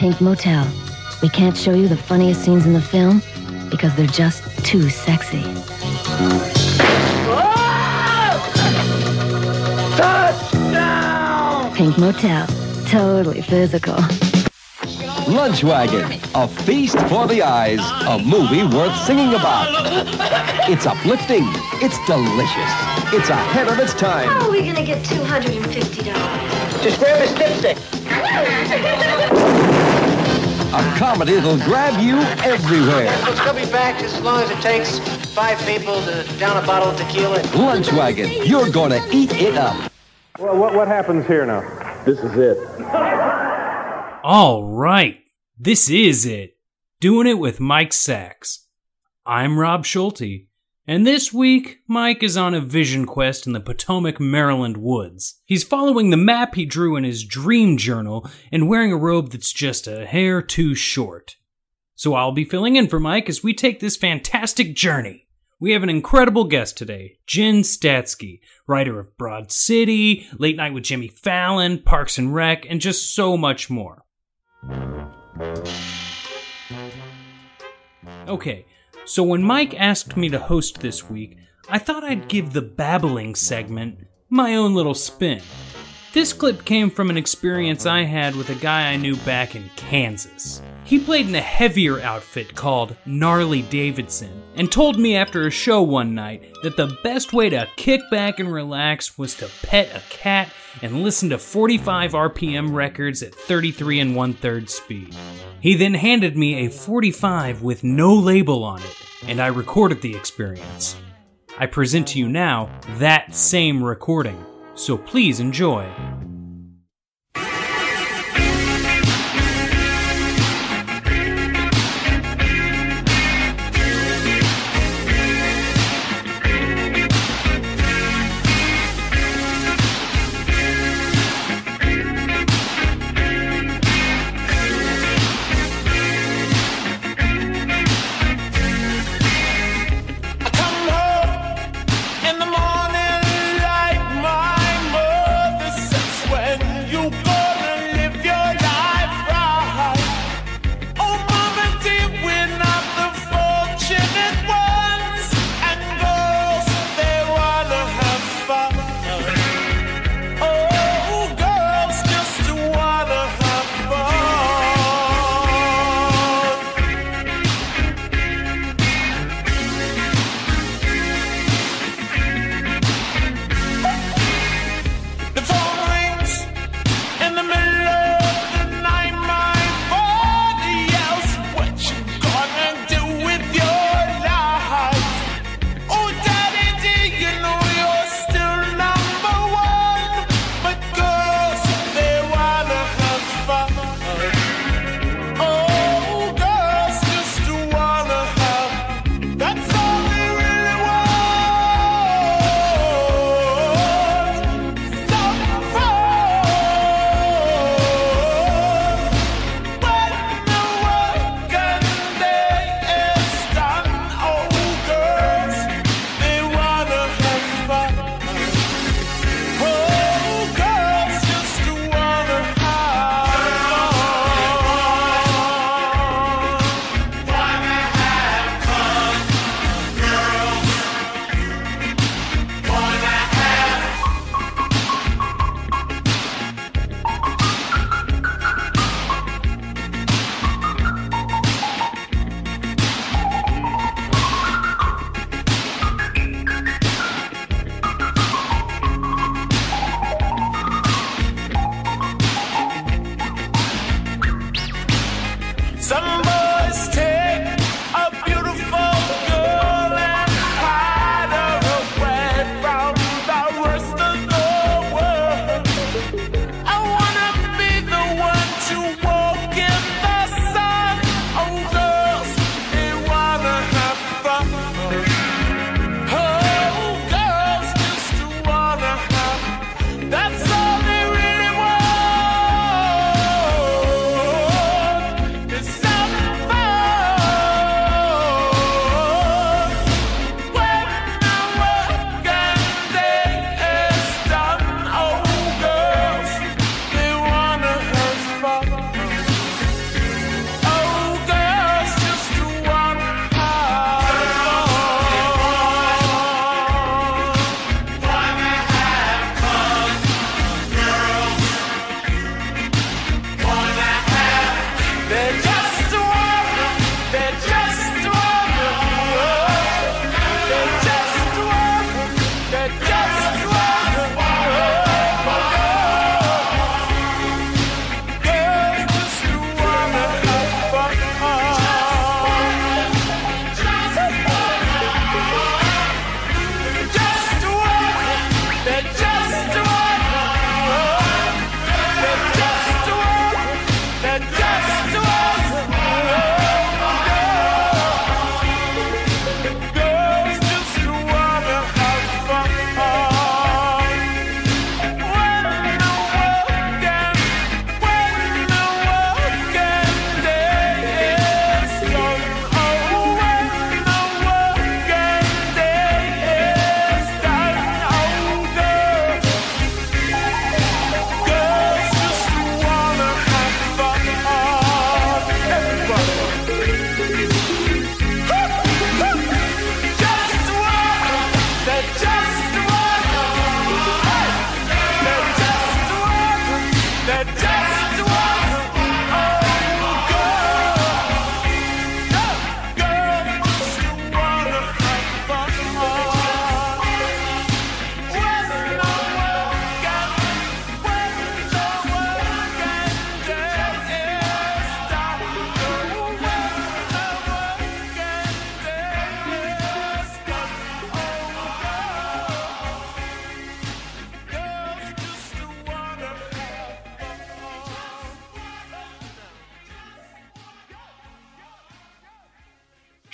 Pink Motel. We can't show you the funniest scenes in the film because they're just too sexy. Pink Motel. Totally physical. Lunch Wagon, a feast for the eyes, a movie worth singing about. It's uplifting, it's delicious, it's ahead of its time. How are we gonna get $250? Just grab his dipstick. A comedy that'll grab you everywhere. She'll be back as long as it takes five people to down a bottle of tequila. Lunch Wagon, you're gonna eat it up. Well, what, what happens here now? This is it. All right, this is it. Doing it with Mike Sacks. I'm Rob Schulte, and this week, Mike is on a vision quest in the Potomac, Maryland woods. He's following the map he drew in his dream journal and wearing a robe that's just a hair too short. So I'll be filling in for Mike as we take this fantastic journey. We have an incredible guest today, Jen Statsky, writer of Broad City, Late Night with Jimmy Fallon, Parks and Rec, and just so much more. Okay, so when Mike asked me to host this week, I thought I'd give the babbling segment my own little spin. This clip came from an experience I had with a guy I knew back in Kansas. He played in a heavier outfit called Gnarly Davidson and told me after a show one night that the best way to kick back and relax was to pet a cat and listen to 45 RPM records at 33 and one third speed. He then handed me a 45 with no label on it, and I recorded the experience. I present to you now that same recording, so please enjoy.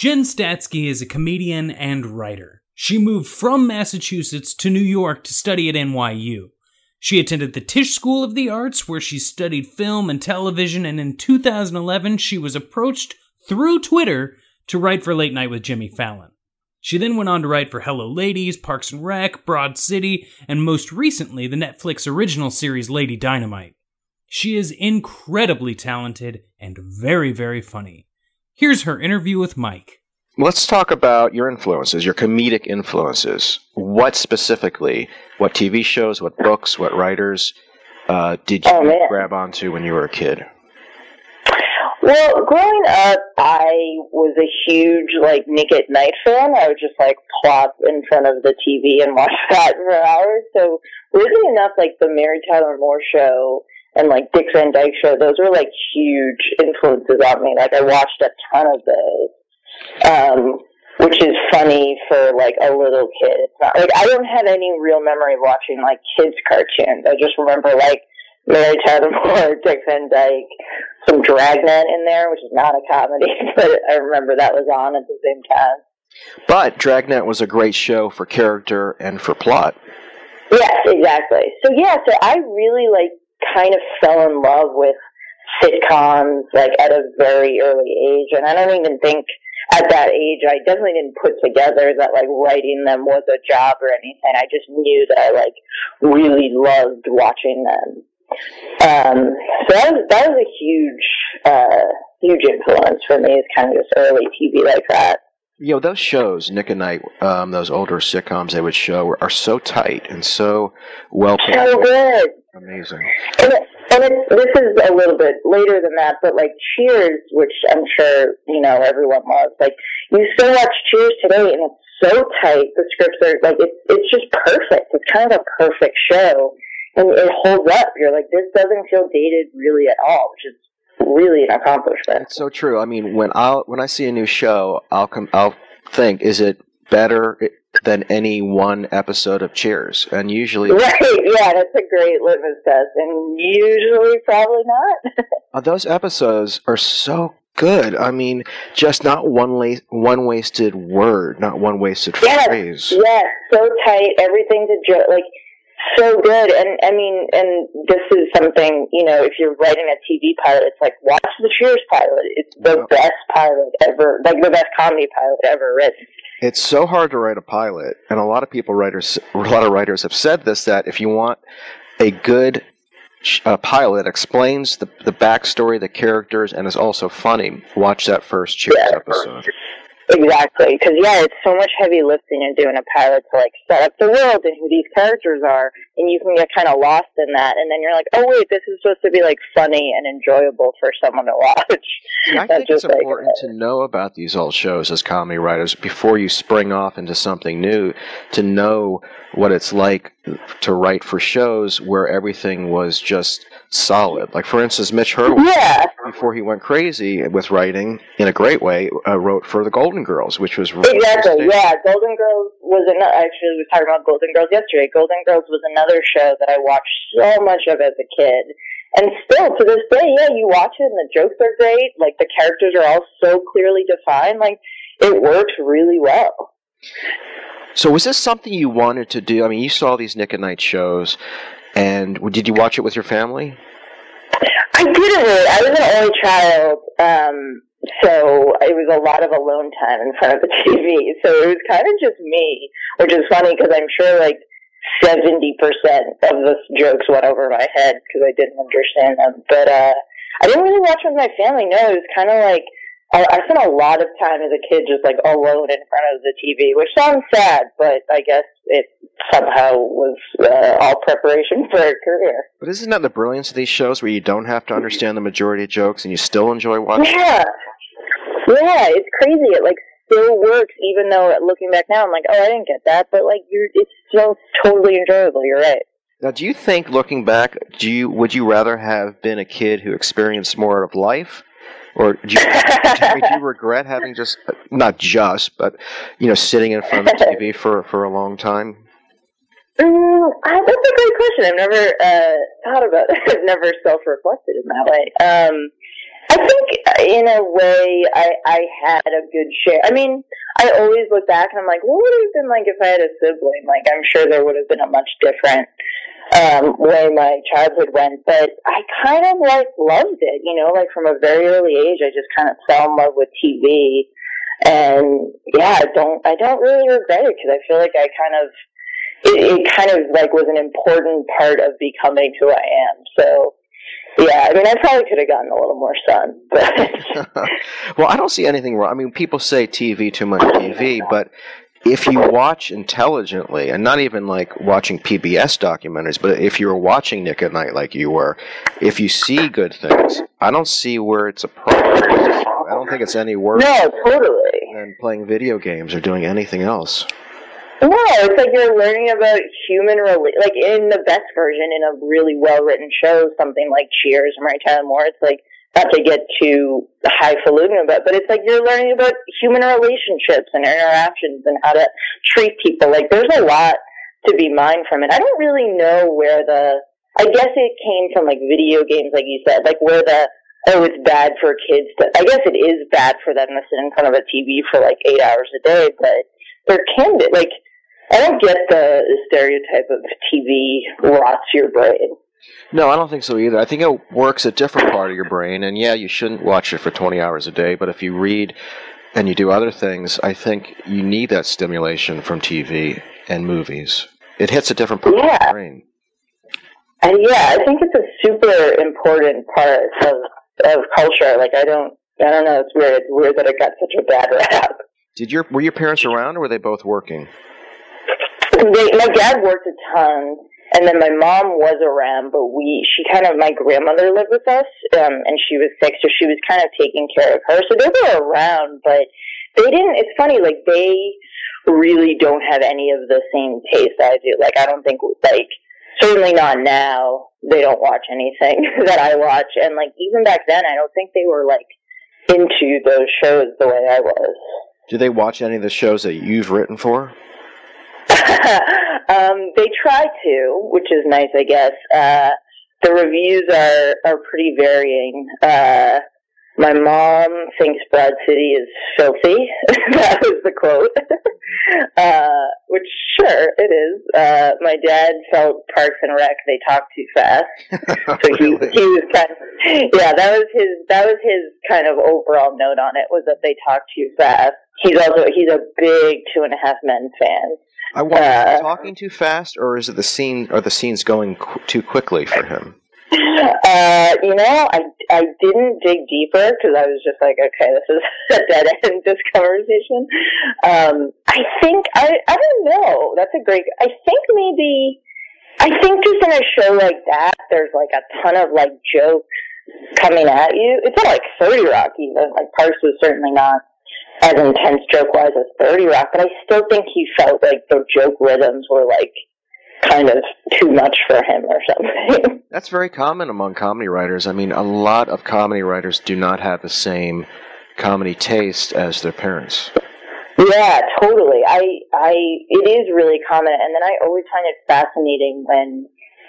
Jen Statsky is a comedian and writer. She moved from Massachusetts to New York to study at NYU. She attended the Tisch School of the Arts, where she studied film and television, and in 2011 she was approached through Twitter to write for Late Night with Jimmy Fallon. She then went on to write for Hello Ladies, Parks and Rec, Broad City, and most recently the Netflix original series Lady Dynamite. She is incredibly talented and very, very funny. Here's her interview with Mike. Let's talk about your influences, your comedic influences. What specifically, what TV shows, what books, what writers uh, did you Oh, grab onto when you were a kid? Well, growing up, I was a huge like Nick at Night fan. I would just like plop in front of the TV and watch that for hours. So weirdly enough, like the Mary Tyler Moore show and like Dick Van Dyke show, those were like huge influences on me. Like I watched a ton of those. Um, which is funny for like a little kid. It's not like I don't have any real memory of watching like kids cartoons. I just remember like Mary Tyler Moore, Dick Van Dyke, some Dragnet in there, which is not a comedy, but I remember that was on at the same time. But Dragnet was a great show for character and for plot. Yes, exactly. So yeah, so I really like kind of fell in love with sitcoms like at a very early age, and I don't even think at that age I definitely didn't put together that like writing them was a job or anything. I just knew that I like really loved watching them. Um, so that was that was a huge, uh, huge influence for me. Is kind of just early TV like that. You know, those shows, Nick at Night, um, those older sitcoms they would show are, are so tight and so well put. So good. Amazing. And, it, and it, this is a little bit later than that, but like Cheers, which I'm sure you know everyone loves. Like you still watch Cheers today, and it's so tight. The scripts are like it's it's just perfect. It's kind of a perfect show, and it holds up. You're like this doesn't feel dated really at all, which is really an accomplishment. It's so true. I mean, when I when I see a new show, I'll come. I'll think, is it better than any one episode of Cheers? And usually, Right, yeah, that's a great litmus test, and usually probably not. uh, those episodes are so good. I mean, just not one la- one wasted word, not one wasted yes, phrase. yes, so tight. Everything's a joke. Like so good. And I mean, and this is something you know, if you're writing a TV pilot, it's like watch the Cheers pilot. It's the best pilot ever, like the best comedy pilot ever written. It's so hard to write a pilot, and a lot of people writers, a lot of writers have said this that if you want a good uh, pilot that explains the the backstory, the characters, and is also funny, watch that first Cheers episode. Exactly, because yeah, it's so much heavy lifting in doing a pilot to like set up the world and who these characters are, and you can get kind of lost in that, and then you're like, oh wait, this is supposed to be like funny and enjoyable for someone to watch. Yeah, I That's think it's like- important to know about these old shows as comedy writers before you spring off into something new. To know what it's like to write for shows where everything was just solid. Like for instance, Mitch Hurwitz, Yeah. before he went crazy with writing in a great way, uh, wrote for the Golden Girls, which was really Exactly. Yeah, Golden Girls was another. Actually, we were talking about Golden Girls yesterday. Golden Girls was another show that I watched so much of as a kid, and still to this day, yeah, you watch it and the jokes are great. Like the characters are all so clearly defined. Like it works really well. So was this something you wanted to do? I mean, you saw these Nick at Night shows, and did you watch it with your family? I didn't really. I was an only child, um, so it was a lot of alone time in front of the TV. So it was kind of just me, which is funny because I'm sure like seventy percent of the jokes went over my head because I didn't understand them. But uh, I didn't really watch with my family. No, it was kind of like I, I spent a lot of time as a kid just like alone in front of the TV, which sounds sad, but I guess it somehow was uh, all preparation for a career. But isn't that the brilliance of these shows where you don't have to understand the majority of jokes and you still enjoy watching? Yeah. Yeah, it's crazy. It like still works even though looking back now I'm like, oh I didn't get that, but like you're it's still totally enjoyable, you're right. Now, do you think, looking back, do you would you rather have been a kid who experienced more of life, or do you, do you regret having just not just, but you know, sitting in front of the TV for for a long time? Uh, that's a great question. I've never uh, thought about it. I've never self reflected in that way. Um I think in a way I I had a good share. I mean, I always look back and I'm like, what would it have been like if I had a sibling? Like, I'm sure there would have been a much different um, way my childhood went. But I kind of like loved it, you know, like from a very early age, I just kind of fell in love with TV. And yeah, I don't I don't really regret it because I feel like I kind of it, it kind of like was an important part of becoming who I am. So yeah, I mean, I probably could have gotten a little more sun, but well, I don't see anything wrong. I mean, people say TV too much TV, but if you watch intelligently, and not even like watching PBS documentaries, but if you're watching Nick at Night like you were, if you see good things, I don't see where it's a problem. I don't think it's any worse no, totally. than playing video games or doing anything else. No, it's like you're learning about human rela- like in the best version in a really well written show, something like Cheers or Mary Tyler Moore. It's like not to get too highfalutin about, but it's like you're learning about human relationships and interactions and how to treat people. Like there's a lot to be mined from it. I don't really know where the. I guess it came from like video games, like you said, like where the oh, it's bad for kids. To, I guess it is bad for them to sit in front of a TV for like eight hours a day, but there can be like I don't get the, the stereotype of TV rots your brain. No, I don't think so either. I think it works a different part of your brain, and yeah, you shouldn't watch it for 20 hours a day, but if you read and you do other things, I think you need that stimulation from TV and movies. It hits a different part of Yeah. your brain. And yeah, I think it's a super important part of of culture. Like I don't, I don't know. It's weird. It's weird that it got such a bad rap. Did your were your parents around, or were they both working? They, my dad worked a ton, and then my mom was around, but we, she kind of, my grandmother lived with us, um, and she was sick, so she was kind of taking care of her. So they were around, but they didn't. It's funny, like they really don't have any of the same taste I do. Like I don't think, like certainly not now. They don't watch anything that I watch, and like even back then, I don't think they were like into those shows the way I was. Do they watch any of the shows that you've written for? um, they try to, which is nice, I guess. Uh, the reviews are are pretty varying. Uh, my mom thinks Broad City is filthy. that was the quote. uh, which, sure, it is. Uh, my dad felt Parks and Rec they talk too fast, so he he was kind of yeah. That was his that was his kind of overall note on it was that they talk too fast. He's also he's a big Two and a Half Men fan. I wonder, is Uh, he talking too fast, or is it the scene? Are the scenes going qu- too quickly for him? Uh, you know, I I didn't dig deeper because I was just like, okay, this is a dead end. This conversation. Um, I think I I don't know. That's a great. I think maybe. I think just in a show like that, there's like a ton of like jokes coming at you. It's not like Thirty Rock even. Like Parks was certainly not as intense joke wise as Thirty Rock, but I still think he felt like the joke rhythms were like kind of too much for him or something. That's very common among comedy writers. I mean, a lot of comedy writers do not have the same comedy taste as their parents. Yeah, totally. I, I, it is really common, and then I always find it fascinating when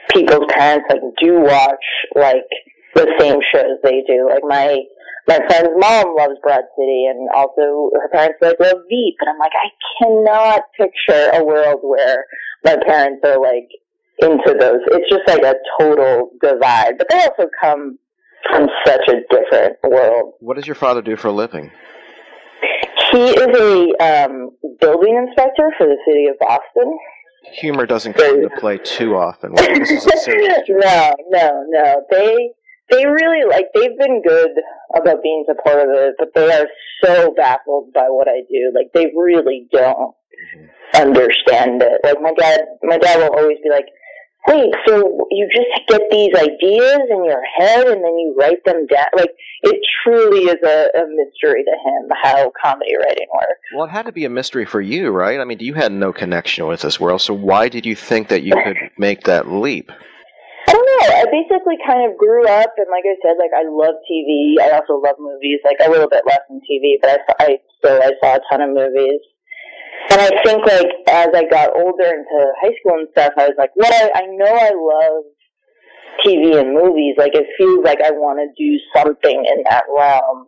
people's parents like do watch like the same shows they do. Like my my friend's mom loves Broad City, and also her parents like love Veep, and I'm like, I cannot picture a world where my parents are like into those. It's just like a total divide. But they also come from such a different world. What does your father do for a living? He is a um, building inspector for the city of Boston. Humor doesn't come into play too often. This is a serious no, no, no. They they really like they've been good about being supportive of it, but they are so baffled by what I do. Like they really don't mm-hmm. understand it. Like my dad my dad will always be like, Wait, so you just get these ideas in your head and then you write them down like it truly is a, a mystery to him how comedy writing works. Well, it had to be a mystery for you, right? I mean, you had no connection with this world, so why did you think that you could make that leap? I don't know. I basically kind of grew up, and like I said, like I love TV. I also love movies, like a little bit less than TV, but I, I still I saw a ton of movies. And I think like as I got older into high school and stuff, I was like, what I, I know I love TV and movies. Like it feels like I want to do something in that realm.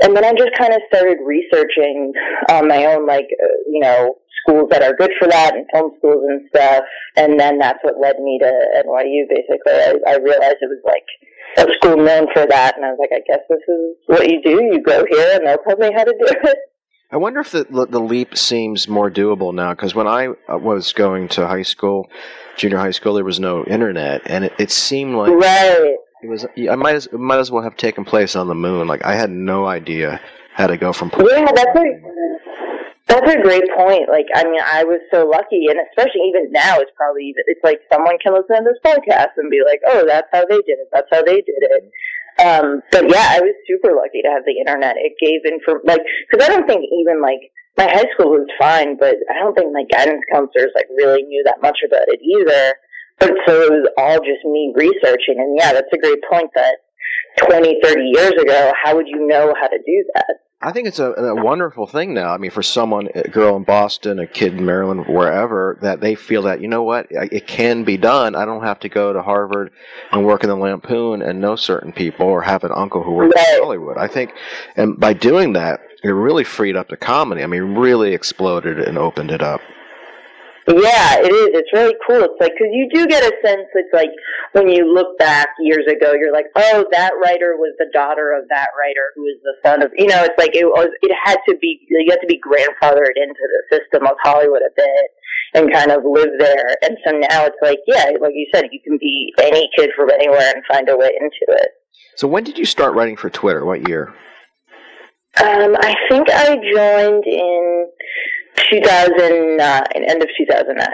And then I just kind of started researching on my own, like uh, you know, schools that are good for that and film schools and stuff. And then that's what led me to NYU. Basically, I, I realized it was like a school known for that, and I was like, I guess this is what you do. You go here, and they'll tell me how to do it. I wonder if the the leap seems more doable now because when I uh, was going to high school, junior high school, there was no internet, and it, it seemed like right. It was. I might as might as well have taken place on the moon. Like I had no idea how to go from. point Yeah, that's a that's a great point. Like, I mean, I was so lucky, and especially even now, it's probably it's like someone can listen to this podcast and be like, "Oh, that's how they did it. That's how they did it." Um, but yeah, I was super lucky to have the internet. It gave info, like, because I don't think even like my high school was fine, but I don't think my guidance counselors like really knew that much about it either. But so it was all just me researching, and yeah, that's a great point. That 20, 30 years ago, how would you know how to do that? I think it's a, a wonderful thing now. I mean, for someone, a girl in Boston, a kid in Maryland, wherever, that they feel that you know what, it can be done. I don't have to go to Harvard and work in the Lampoon and know certain people or have an uncle who works in Hollywood. I think, and by doing that, it really freed up the comedy. I mean, really exploded and opened it up. Yeah, it is. It's really cool. It's like because you do get a sense. It's like when you look back years ago, you're like, oh, that writer was the daughter of that writer who is the son of. You know, it's like it was. It had to be. You had to be grandfathered into the system of Hollywood a bit and kind of live there. And so now it's like, yeah, like you said, you can be any kid from anywhere and find a way into it. So when did you start writing for Twitter? What year? Um, I think I joined in 2009, uh, end of 2009.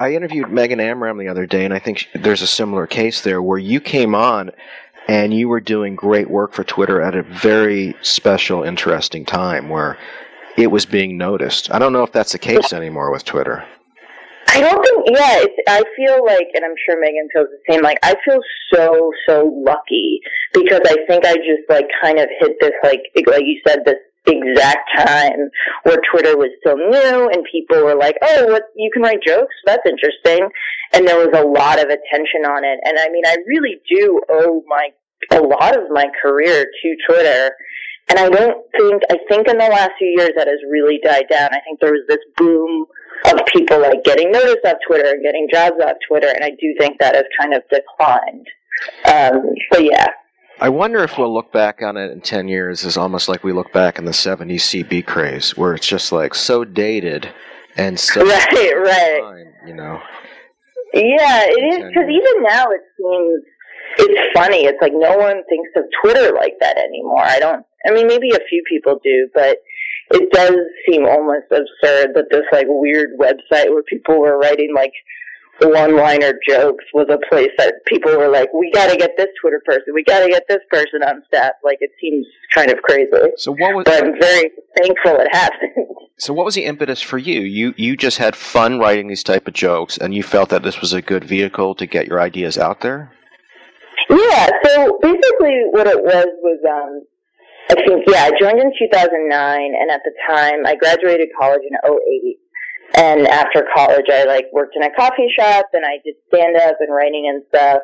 I interviewed Megan Amram the other day, and I think sh- there's a similar case there where you came on and you were doing great work for Twitter at a very special, interesting time where it was being noticed. I don't know if that's the case anymore with Twitter. I don't think, yeah, it's, I feel like, and I'm sure Megan feels the same, like, I feel so, so lucky because I think I just, like, kind of hit this, like, like you said, this exact time where Twitter was still new and people were like, oh, what, you can write jokes? That's interesting. And there was a lot of attention on it. And I mean, I really do owe my, a lot of my career to Twitter. And I don't think, I think in the last few years that has really died down. I think there was this boom of people like getting noticed off Twitter and getting jobs off Twitter. And I do think that has kind of declined. Um, but yeah. I wonder if we'll look back on it in 10 years as almost like we look back in the 70s CB craze, where it's just like so dated and so. Right, right. You know. Yeah, it is because even now it seems it's funny. It's like no one thinks of Twitter like that anymore. I don't. I mean, maybe a few people do, but it does seem almost absurd that this like weird website where people were writing like one-liner jokes was a place that people were like, "We got to get this Twitter person. We got to get this person on staff." Like it seems kind of crazy. So what was? But I'm very thankful it happened. So what was the impetus for you? You you just had fun writing these type of jokes, and you felt that this was a good vehicle to get your ideas out there. Yeah, so basically what it was was um I think yeah, I joined in 2009 and at the time I graduated college in 08 and after college I like worked in a coffee shop and I did stand up and writing and stuff.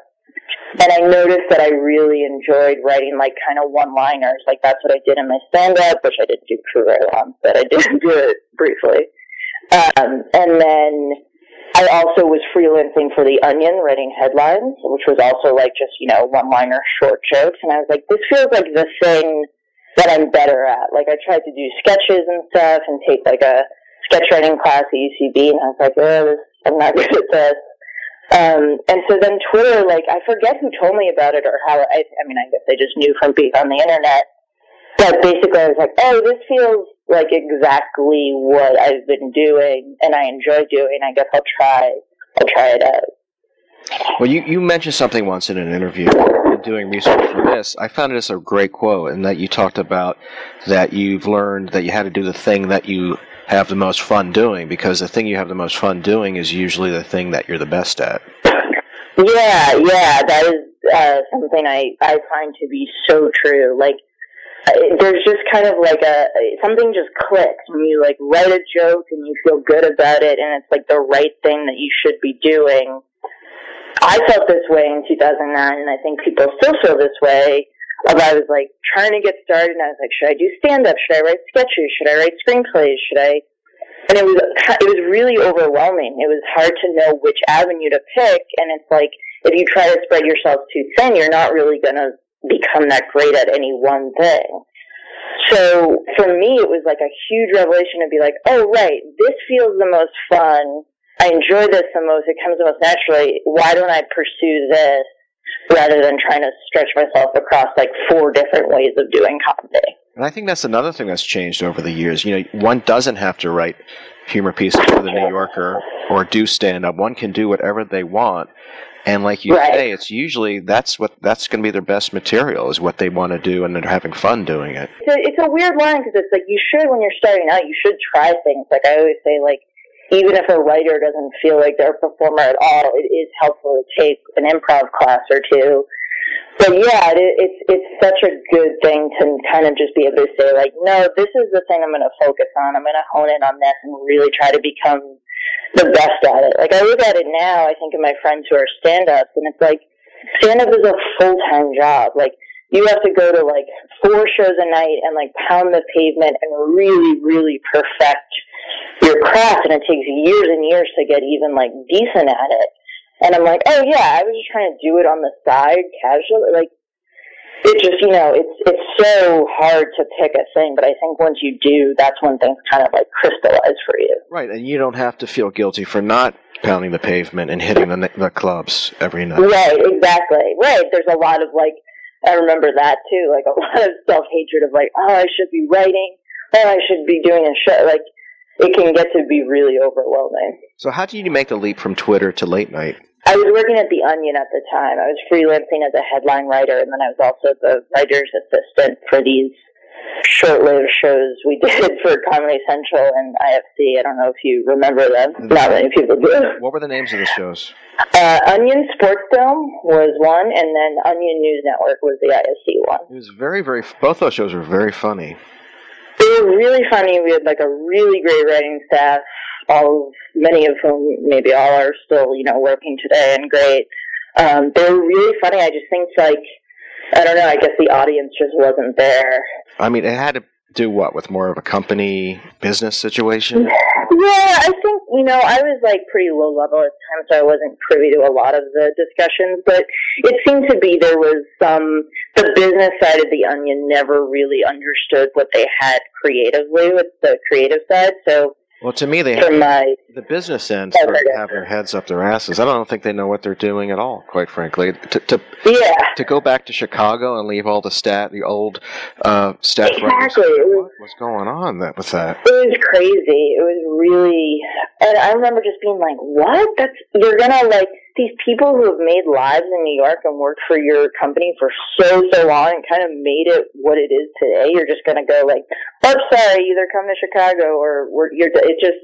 And I noticed that I really enjoyed writing like kind of one liners. Like that's what I did in my stand up, which I didn't do for very long, but I did do it briefly. Um, and then I also was freelancing for The Onion, writing headlines, which was also like just, you know, one liner short jokes. And I was like, this feels like the thing that I'm better at. Like I tried to do sketches and stuff and take like a sketch writing class at UCB and I was like, oh, this, I'm not good at this. Um, and so then Twitter, like, I forget who told me about it or how, I, I mean, I guess I just knew from being on the internet. But basically I was like, oh, this feels like exactly what I've been doing and I enjoy doing. I guess I'll try, I'll try it out. Well, you, you mentioned something once in an interview doing research for this. I found it as a great quote, and that you talked about that you've learned that you had to do the thing that you have the most fun doing because the thing you have the most fun doing is usually the thing that you're the best at. Yeah, yeah, that is uh, something I I find to be so true. Like, uh, there's just kind of like a something just clicks when you like write a joke and you feel good about it, and it's like the right thing that you should be doing. I felt this way in 2009, and I think people still feel this way. Of I was like trying to get started, and I was like, should I do stand up? Should I write sketches? Should I write screenplays? Should I? And it was it was really overwhelming. It was hard to know which avenue to pick, and it's like if you try to spread yourself too thin, you're not really going to become that great at any one thing. So for me, it was like a huge revelation to be like, oh, right, this feels the most fun. I enjoy this the most. It comes the most naturally. Why don't I pursue this rather than trying to stretch myself across like four different ways of doing comedy? And I think that's another thing that's changed over the years. You know, one doesn't have to write humor pieces for the New Yorker or do stand up. One can do whatever they want. And like you Right. say, it's usually that's what that's going to be their best material is what they want to do, and they're having fun doing it. It's a, it's a weird line because it's like you should, when you're starting out, you should try things. Like I always say, like even if a writer doesn't feel like they're a performer at all, it is helpful to take an improv class or two. But yeah, it, it's it's such a good thing to kind of just be able to say, like, no, this is the thing I'm going to focus on. I'm going to hone in on this and really try to become the best at it. Like I look at it now, I think of my friends who are stand-ups, and it's like stand-up is a full-time job. Like you have to go to like four shows a night and like pound the pavement and really, really perfect your craft, and it takes years and years to get even like decent at it. And I'm like, oh yeah, I was just trying to do it on the side, casually. Like it just, you know, it's it's so hard to pick a thing, but I think once you do, that's when things kind of like crystallize for you. Right, and you don't have to feel guilty for not pounding the pavement and hitting the the clubs every night. Right, exactly. Right. There's a lot of like, I remember that too, like a lot of self hatred of like, oh, I should be writing, oh, I should be doing a show. Like, it can get to be really overwhelming. So how did you make the leap from Twitter to late night? I was working at The Onion at the time. I was freelancing as a headline writer, and then I was also the writer's assistant for these short-lived shows we did for Comedy Central and IFC. I don't know if you remember them. Not many people do. What were the names of the shows? Uh, Onion Sports Film was one, and then Onion News Network was the IFC one. It was very, very. Both those shows were very funny. They were really funny. We had like a really great writing staff, all of many of whom, maybe all, are still you know working today and great. Um, they were really funny. I just think like I don't know. I guess the audience just wasn't there. I mean, it had to do what with more of a company business situation. Yeah, I think you know I was like pretty low level at times, so I wasn't privy to a lot of the discussions. But it seemed to be there was some the business side of the onion never really understood what they had creatively with the creative side. So Well, to me, they from my the business end Oh, sort of have their heads up their asses. I don't think they know what they're doing at all. Quite frankly, to to yeah to go back to Chicago and leave all the stat the old uh, writers. exactly it was What's going on that with that? It was crazy. It was really, and I remember just being like, "What? That's you're gonna like these people who have made lives in New York and worked for your company for so so long and kind of made it what it is today. You're just gonna go like, oh, sorry, either come to Chicago or we're, you're." It just,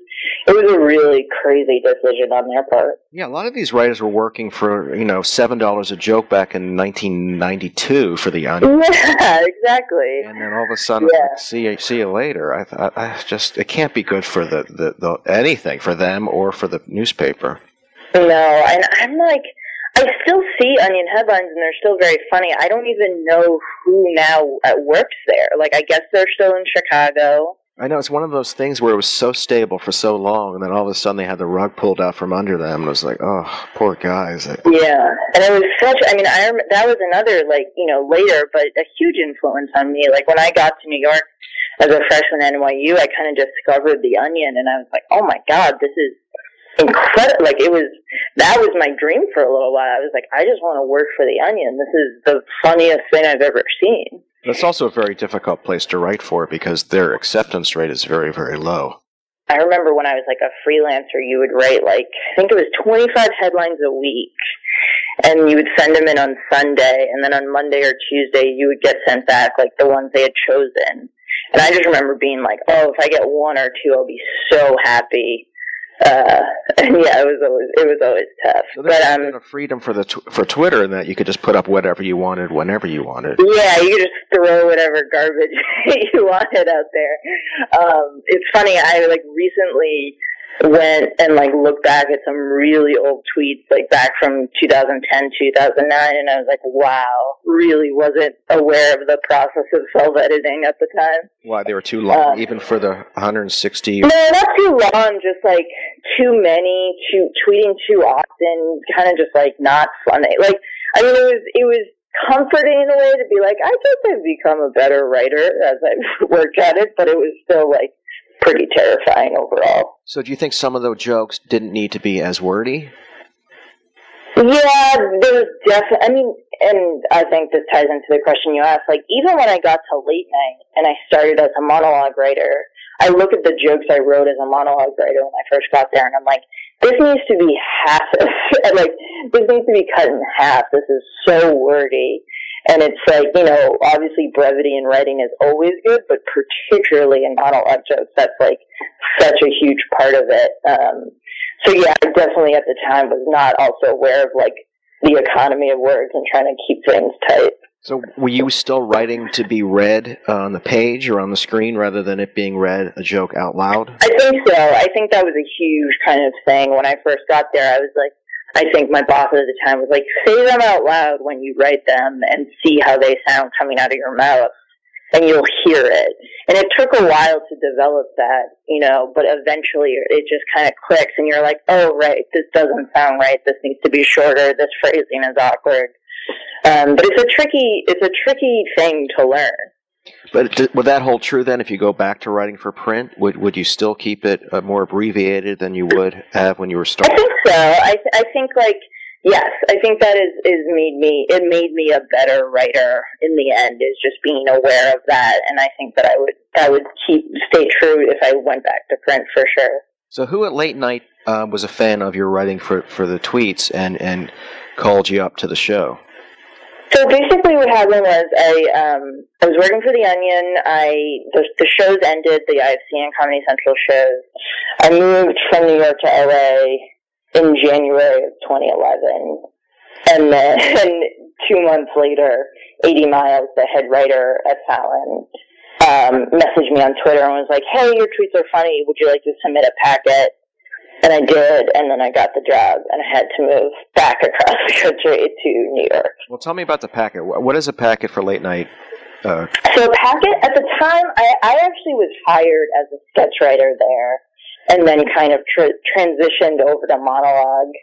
it was a really crazy decision on their part. Yeah, a lot of these writers were working for you know seven dollars a joke back in 1992 for the Onion. Yeah, exactly. And then all of a sudden, Yeah. like, see you, see you later. I, th- I just it can't be good for the, the, the anything for them or for the newspaper. No, and I'm like, I still see Onion headlines, and they're still very funny. I don't even know who now works there. Like, I guess they're still in Chicago. I know it's one of those things where it was so stable for so long, and then all of a sudden they had the rug pulled out from under them, and it was like, oh, poor guys. Yeah, and it was such. I mean, I rem- that was another like you know later, but a huge influence on me. Like when I got to New York as a freshman at NYU, I kind of discovered the Onion, and I was like, oh my god, this is incredible. Like it was that was my dream for a little while. I was like, I just want to work for the Onion. This is the funniest thing I've ever seen. It's also a very difficult place to write for because their acceptance rate is very, very low. I remember when I was like a freelancer, you would write like I think it was 25 headlines a week, and you would send them in on Sunday, and then on Monday or Tuesday you would get sent back like the ones they had chosen. And I just remember being like, oh, if I get one or two, I'll be so happy. Uh, yeah, it was always it was always tough. So but um, a freedom for the tw- for Twitter in that you could just put up whatever you wanted whenever you wanted. Yeah, you could just throw whatever garbage you wanted out there. Um, it's funny. I like recently went and like looked back at some really old tweets, like back from 2010, 2009, and I was like, wow, really wasn't aware of the process of self editing at the time. Why they were too long, Um, even for the 160. No, not too long, just like too many, too tweeting too often, kind of just like not funny. Like, I mean, it was it was comforting in a way to be like, I guess I've become a better writer as I've worked at it, but it was still like pretty terrifying overall. So do you think some of the jokes didn't need to be as wordy? Yeah, there was definitely. I mean, and I think this ties into the question you asked. Like, even when I got to late night and I started as a monologue writer, I look at the jokes I wrote as a monologue writer when I first got there, and I'm like, this needs to be half. Of, like, this needs to be cut in half. This is so wordy. And it's like, you know, obviously brevity in writing is always good, but particularly in monologue jokes, that's like such a huge part of it. Um, so yeah, I definitely at the time was not also aware of like the economy of words and trying to keep things tight. So were you still writing to be read uh, on the page or on the screen rather than it being read a joke out loud? I think so. I think that was a huge kind of thing when I first got there. I was like, I think my boss at the time was like, say them out loud when you write them and see how they sound coming out of your mouth and you'll hear it. And it took a while to develop that, you know, but eventually it just kind of clicks and you're like, oh, right, this doesn't sound right. This needs to be shorter. This phrasing is awkward. Um, but it's a tricky, it's a tricky thing to learn. But would that hold true then if you go back to writing for print? Would would you still keep it uh, more abbreviated than you would have when you were starting? I think so. I th- I think like yes, I think that is is made me it made me a better writer in the end. Is just being aware of that, and I think that I would I would keep stay true if I went back to print for sure. So who at late night uh, was a fan of your writing for, for the tweets and, and called you up to the show? So basically, what happened was I um I was working for the Onion. I the the shows ended, the IFC and Comedy Central shows. I moved from New York to LA in January of 2011, and then two months later, A.D. Miles, the head writer at Fallon, um, messaged me on Twitter and was like, "Hey, your tweets are funny. Would you like to submit a packet?" And I did, and then I got the job, and I had to move back across the country to New York. Well, tell me about the packet. What is a packet for late night? Uh, So Packet, at the time, I, I actually was hired as a sketch writer there, and then kind of tr- transitioned over to monologue,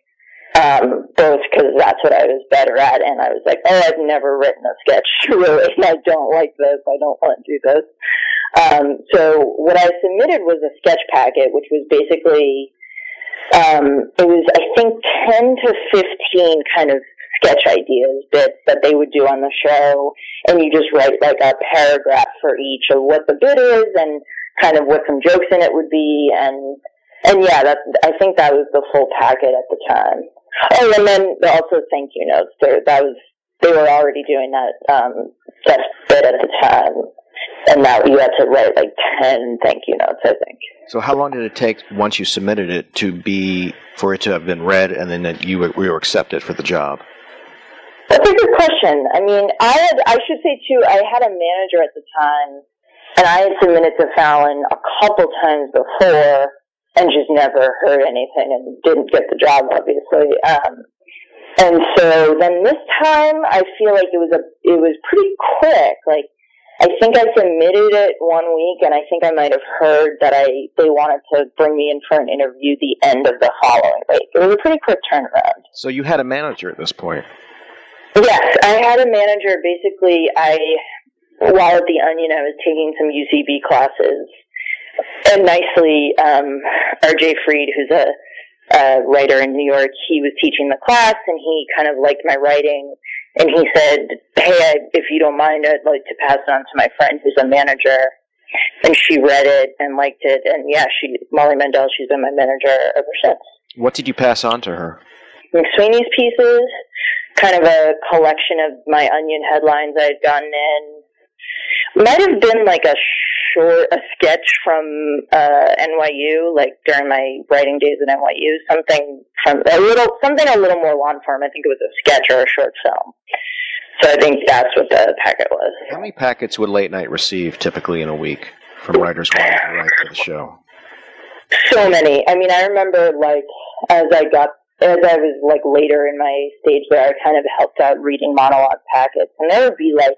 um, both because that's what I was better at, and I was like, oh, I've never written a sketch, really, and I don't like this, I don't want to do this. Um, so what I submitted was a sketch packet, which was basically, um, it was, I think, 10 to 15 kind of sketch ideas bits that they would do on the show, and you just write like a paragraph for each of what the bit is and kind of what some jokes in it would be, and and yeah, that I think that was the full packet at the time. Oh, and then also thank you notes. There, that was they were already doing that um, that bit at the time, and now you had to write like ten thank you notes. I think. so how long did it take once you submitted it to be for it to have been read and then that you were, you were accepted for the job? That's a good question. I mean, I had, I should say too, I had a manager at the time, and I had submitted to Fallon a couple times before, and just never heard anything, and didn't get the job, obviously. Um, and so then this time, I feel like it was a, it was pretty quick. Like, I think I submitted it one week, and I think I might have heard that I they wanted to bring me in for an interview the end of the following week. It was a pretty quick turnaround. So you had a manager at this point. Yes, I had a manager. Basically, I while at the Onion, I was taking some UCB classes, and nicely, um, R.J. Freed, who's a, a writer in New York, he was teaching the class, and he kind of liked my writing, and he said, "Hey, I, if you don't mind, I'd like to pass it on to my friend who's a manager." And she read it and liked it, and yeah, she Molly Mendel. She's been my manager ever since. What did you pass on to her? McSweeney's pieces, kind of a collection of my Onion headlines I had gotten in. Might have been like a short, a sketch from uh, NYU, like during my writing days at NYU. Something from a little, something a little more long form. I think it was a sketch or a short film. So I think that's what the packet was. How many packets would late night receive typically in a week from writers wanting to write for the show? So many. I mean, I remember like as I got as I was like later in my stage there, I kind of helped out reading monologue packets, and there would be like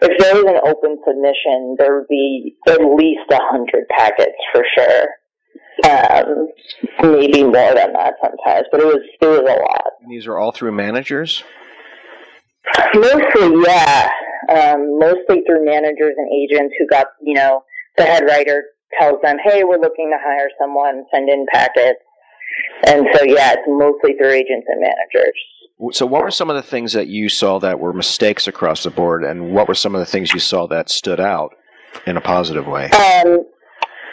if there was an open submission, there would be at least a hundred packets for sure. Um, maybe more than that sometimes, but it was it was a lot. These are all through managers. Mostly, yeah. Um, mostly through managers and agents who got, you know, the head writer tells them, hey, we're looking to hire someone, send in packets. And so, yeah, it's mostly through agents and managers. So, what were some of the things that you saw that were mistakes across the board, and what were some of the things you saw that stood out in a positive way? Um,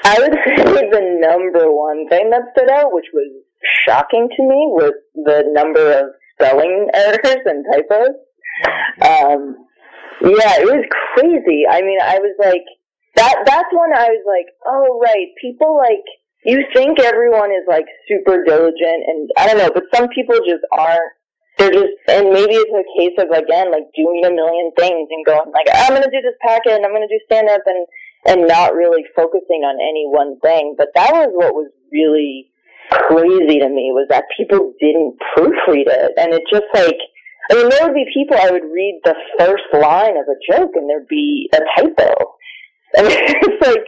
I would say the number one thing that stood out, which was shocking to me, was the number of spelling errors and typos. Um, yeah, it was crazy. I mean, I was like, that. That's when I was like, oh right, people like you think everyone is like super diligent, and I don't know, but some people just aren't. They're just, and maybe it's a case of again like doing a million things and going like, I'm gonna do this packet, and I'm gonna do stand up, and and not really focusing on any one thing. But that was what was really crazy to me was that people didn't proofread it, and it just like I mean, there would be people I would read the first line of a joke and there'd be a typo. Mean, it's like,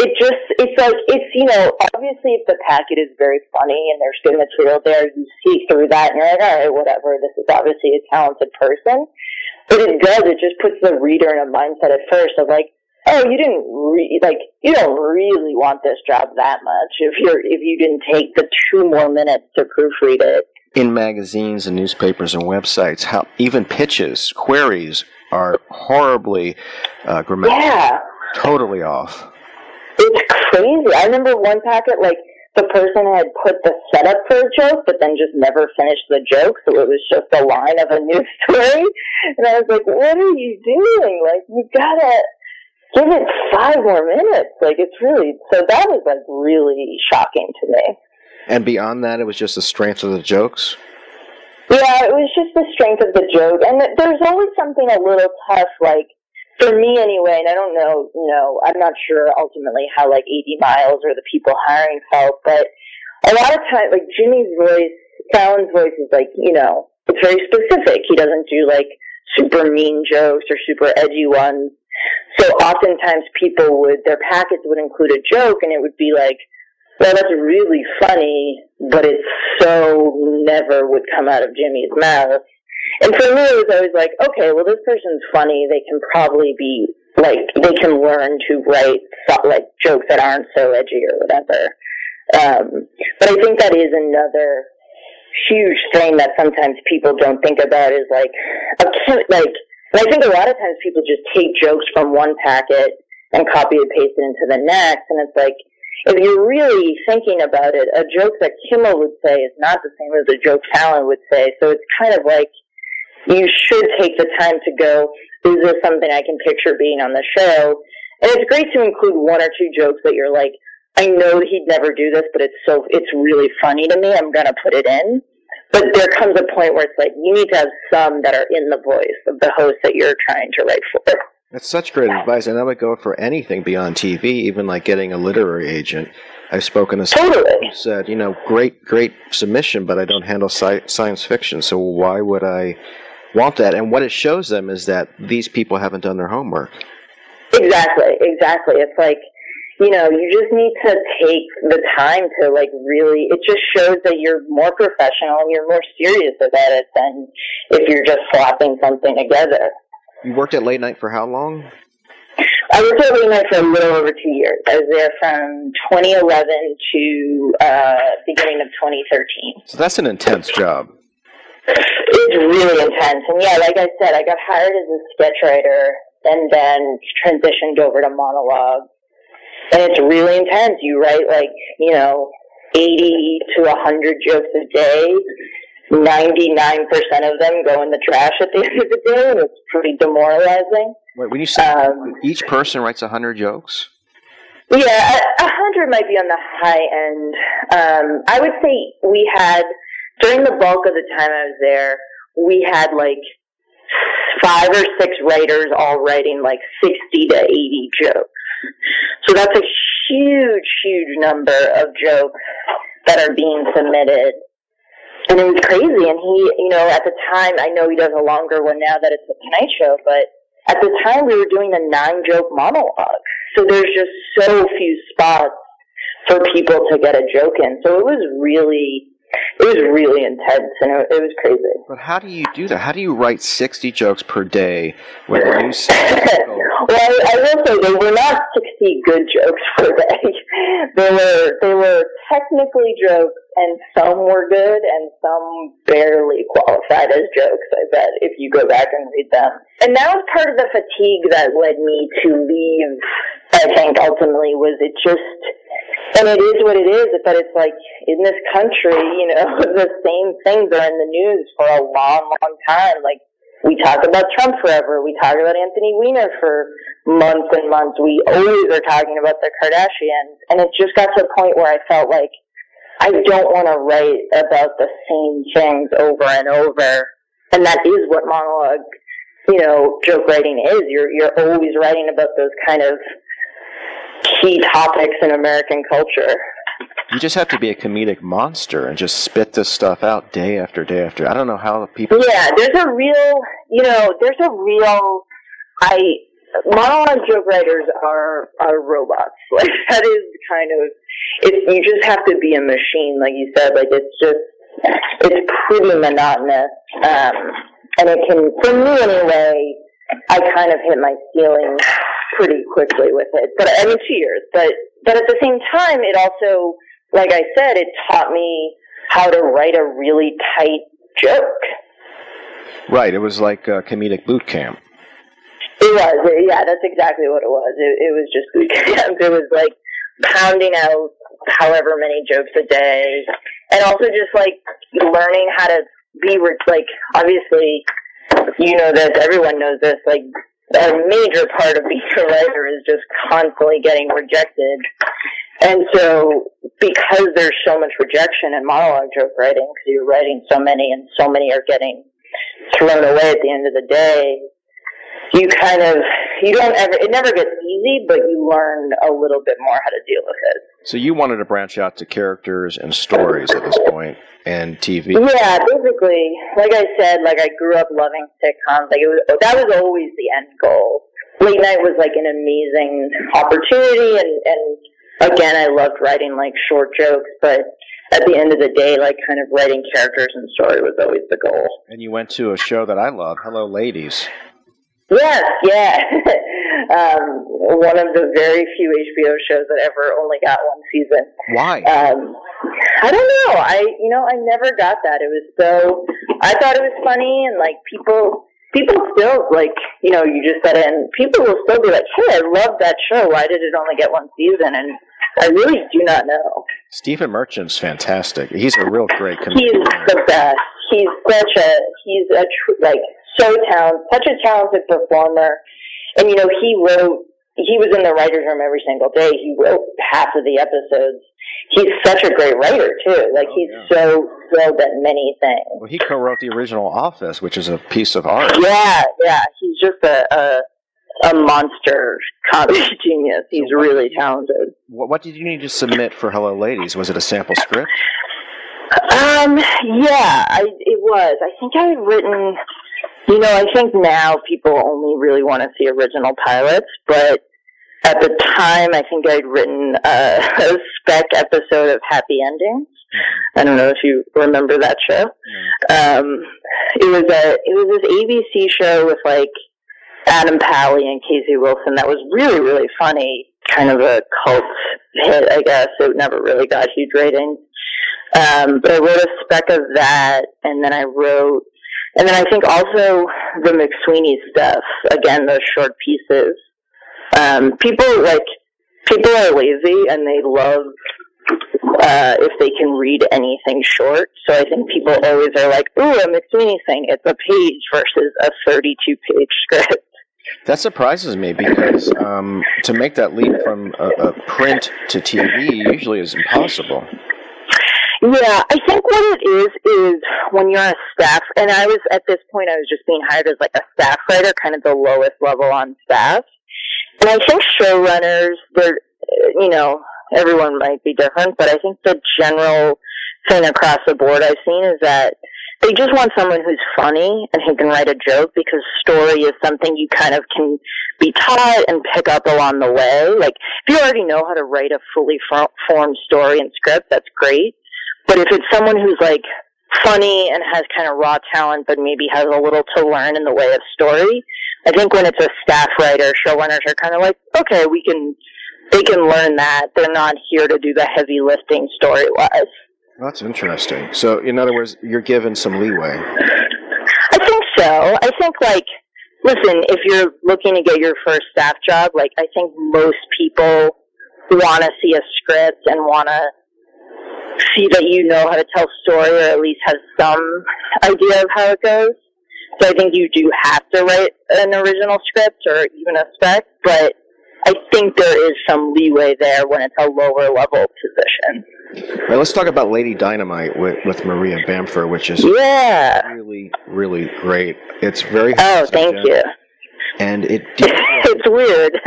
it just, it's like, it's, you know, obviously if the packet is very funny and there's good material there, you see through that and you're like, all right, whatever, this is obviously a talented person. But it does, it just puts the reader in a mindset at first of like, oh, you didn't re- like, you don't really want this job that much if you're, if you didn't take the two more minutes to proofread it in magazines and newspapers and websites, how even pitches, queries are horribly uh, grammatical, Yeah. totally off. It's crazy. I remember one packet, like, the person had put the setup for a joke, but then just never finished the joke, so it was just a line of a news story. And I was like, what are you doing? Like, you gotta give it five more minutes. Like, it's really, so that was, like, really shocking to me. And beyond that, it was just the strength of the jokes. Yeah, it was just the strength of the joke, and there's always something a little tough, like for me anyway. And I don't know, you know, I'm not sure ultimately how like A.D. Miles or the people hiring felt, but a lot of times, like Jimmy's voice, Fallon's voice is like, you know, it's very specific. He doesn't do like super mean jokes or super edgy ones. So oftentimes people would, their packets would include a joke, and it would be like, well, that's really funny, but it so never would come out of Jimmy's mouth. And for me, it was always like, okay, well, this person's funny. They can probably be like, they can learn to write like jokes that aren't so edgy or whatever. Um, but I think that is another huge thing that sometimes people don't think about is like, a like, and I think a lot of times people just take jokes from one packet and copy and paste it into the next, and it's like, if you're really thinking about it, a joke that Kimmel would say is not the same as a joke Fallon would say. So it's kind of like you should take the time to go, is this something I can picture being on the show? And it's great to include one or two jokes that you're like, I know he'd never do this, but it's so, it's really funny to me. I'm going to put it in. But there comes a point where it's like, you need to have some that are in the voice of the host that you're trying to write for. That's such great advice, and that would go for anything beyond TV, even like getting a literary agent. I've spoken to someone who said, you know, great, great submission, but I don't handle sci- science fiction, so why would I want that? And what it shows them is that these people haven't done their homework. Exactly, exactly. It's like, you know, you just need to take the time to like really, it just shows that you're more professional and you're more serious about it than if you're just slapping something together. You worked at late night for how long? I worked at Late Night for a little over two years. I was there from 2011 to uh, beginning of 2013. So that's an intense job. It's really intense. And yeah, like I said, I got hired as a sketch writer and then transitioned over to monologue. And it's really intense. You write like, you know, 80 to 100 jokes a day. 99% of them go in the trash at the end of the day, and it's pretty demoralizing. Wait, when you say Um, each person writes a hundred jokes, Yeah, a a hundred might be on the high end. Um, I would say we had during the bulk of the time I was there, we had like five or six writers all writing like sixty to eighty jokes. So that's a huge, huge number of jokes that are being submitted. And it was crazy. And he, you know, at the time, I know he does a longer one now that it's the Tonight Show, but at the time we were doing a nine joke monologue. So there's just so few spots for people to get a joke in. So it was really, it was really intense and it, it was crazy. But how do you do that? How do you write 60 jokes per day when you well, I, I will say they were not 60 good jokes per day. they were, they were technically jokes and some were good and some barely qualified as jokes, I bet, if you go back and read them. And that was part of the fatigue that led me to leave, I think, ultimately, was it just, and it is what it is, but it's like, in this country, you know, the same things are in the news for a long, long time. Like, we talk about Trump forever. We talk about Anthony Weiner for months and months. We always are talking about the Kardashians. And it just got to a point where I felt like I don't want to write about the same things over and over. And that is what monologue, you know, joke writing is. You're, you're always writing about those kind of key topics in American culture. You just have to be a comedic monster and just spit this stuff out day after day after. I don't know how people. Yeah, there's a real, you know, there's a real. I monologue joke writers are are robots. Like that is kind of. It, you just have to be a machine, like you said. Like it's just, it's pretty monotonous, um, and it can, for me anyway. I kind of hit my ceiling pretty quickly with it, but I mean two years. But but at the same time, it also like I said, it taught me how to write a really tight joke. Right. It was like a comedic boot camp. It was, yeah, that's exactly what it was. It, it was just boot camp. It was like pounding out however many jokes a day, and also just like learning how to be re- like. Obviously, you know this. Everyone knows this. Like a major part of being a writer is just constantly getting rejected. And so, because there's so much rejection in monologue joke writing, because you're writing so many and so many are getting thrown away at the end of the day, you kind of, you don't ever, it never gets easy, but you learn a little bit more how to deal with it. So you wanted to branch out to characters and stories at this point, and TV. Yeah, basically, like I said, like I grew up loving sitcoms. Like it was, that was always the end goal. Late night was like an amazing opportunity, and and again, I loved writing like short jokes, but at the end of the day, like kind of writing characters and story was always the goal. And you went to a show that I love, Hello Ladies. Yes, yeah. um, one of the very few HBO shows that ever only got one season. Why? Um, I don't know. I you know I never got that. It was so I thought it was funny and like people people still like you know you just said it and people will still be like hey I love that show why did it only get one season and I really do not know. Stephen Merchant's fantastic. He's a real great comedian. He's the best. He's such a he's a tr- like so talented, such a talented performer. And you know he wrote he was in the writers' room every single day. He wrote half of the episodes. He's such a great writer too. Like he's so skilled at many things. Well, he co-wrote the original Office, which is a piece of art. Yeah, yeah. He's just a a, a monster comedy genius. He's really talented. What, what did you need to submit for Hello Ladies? Was it a sample script? Um, yeah, I, it was. I think I had written. You know, I think now people only really want to see original pilots, but at the time, I think I'd written a, a spec episode of Happy Endings. I don't know if you remember that show. Um, it was a it was this ABC show with like Adam Pally and Casey Wilson that was really really funny, kind of a cult hit, I guess. It never really got huge ratings. Um, but I wrote a spec of that, and then I wrote, and then I think also the McSweeney stuff. Again, those short pieces. Um, people like people are lazy and they love uh, if they can read anything short. So I think people always are like, "Ooh, a McSweeney thing. It's a page versus a 32 page script." That surprises me because um, to make that leap from a, a print to TV usually is impossible. Yeah, I think what it is is when you're a staff, and I was at this point, I was just being hired as like a staff writer, kind of the lowest level on staff. And I think showrunners, they're you know, everyone might be different, but I think the general thing across the board I've seen is that they just want someone who's funny and who can write a joke because story is something you kind of can be taught and pick up along the way. Like, if you already know how to write a fully formed story and script, that's great. But if it's someone who's like funny and has kind of raw talent, but maybe has a little to learn in the way of story, I think when it's a staff writer, showrunners are kind of like, okay, we can, they can learn that. They're not here to do the heavy lifting story wise. That's interesting. So, in other words, you're given some leeway. I think so. I think like, listen, if you're looking to get your first staff job, like I think most people want to see a script and want to see that you know how to tell story or at least have some idea of how it goes. So I think you do have to write an original script or even a spec, but I think there is some leeway there when it's a lower level position. All right, let's talk about Lady Dynamite with, with Maria Bamford, which is Yeah. really, really great. It's very Oh, thank you. And it it's weird.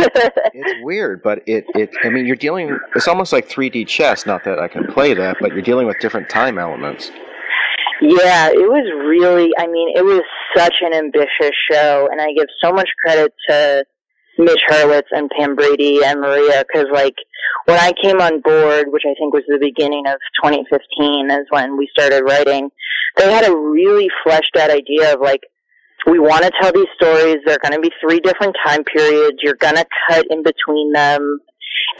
it's weird, but it, it I mean you're dealing it's almost like 3D chess, not that I can play that, but you're dealing with different time elements. Yeah, it was really, I mean, it was such an ambitious show, and I give so much credit to Mitch Hurwitz and Pam Brady and Maria, because, like, when I came on board, which I think was the beginning of 2015, is when we started writing, they had a really fleshed out idea of, like, we want to tell these stories. They're going to be three different time periods. You're going to cut in between them.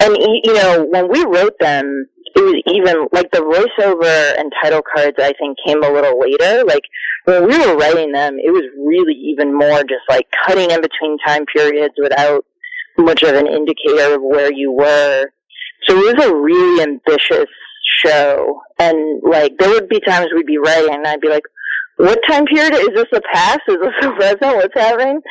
And, you know, when we wrote them, it was even, like, the voiceover and title cards, I think, came a little later. Like, when we were writing them, it was really even more just, like, cutting in between time periods without much of an indicator of where you were. So it was a really ambitious show. And, like, there would be times we'd be writing, and I'd be like, what time period? Is this a past? Is this a present? What's happening?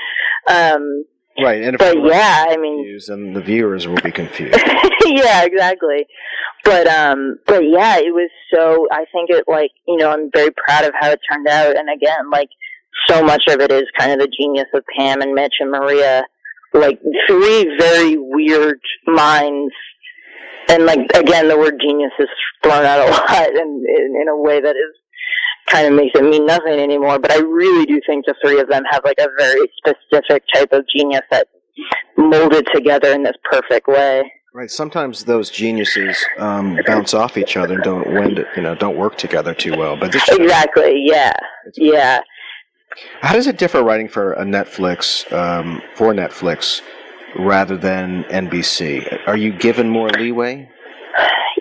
Um, Right, and if but yeah, I mean, confused, then the viewers will be confused. yeah, exactly. But um, but yeah, it was so. I think it like you know I'm very proud of how it turned out. And again, like so much of it is kind of the genius of Pam and Mitch and Maria. Like three very weird minds. And like again, the word genius is thrown out a lot, and in, in a way that is kind of makes it mean nothing anymore. But I really do think the three of them have like a very specific type of genius that molded together in this perfect way. Right. Sometimes those geniuses um, bounce off each other and don't wend, you know, don't work together too well. But this Exactly. Yeah. Yeah. How does it differ writing for a Netflix um, for Netflix rather than NBC? Are you given more leeway?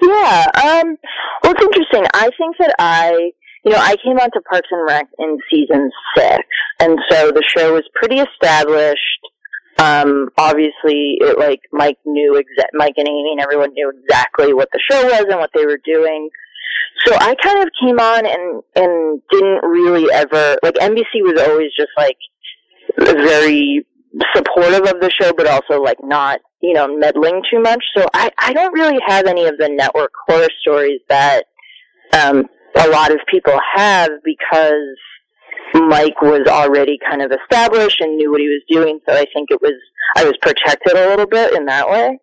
Yeah. Um. Well, it's interesting. I think that I, you know, I came onto Parks and Rec in season six, and so the show was pretty established. Um, obviously, it, like Mike knew exact, Mike and Amy and everyone knew exactly what the show was and what they were doing. So I kind of came on and and didn't really ever like NBC was always just like very supportive of the show, but also like not you know meddling too much. So I I don't really have any of the network horror stories that um, a lot of people have because Mike was already kind of established and knew what he was doing. So I think it was I was protected a little bit in that way.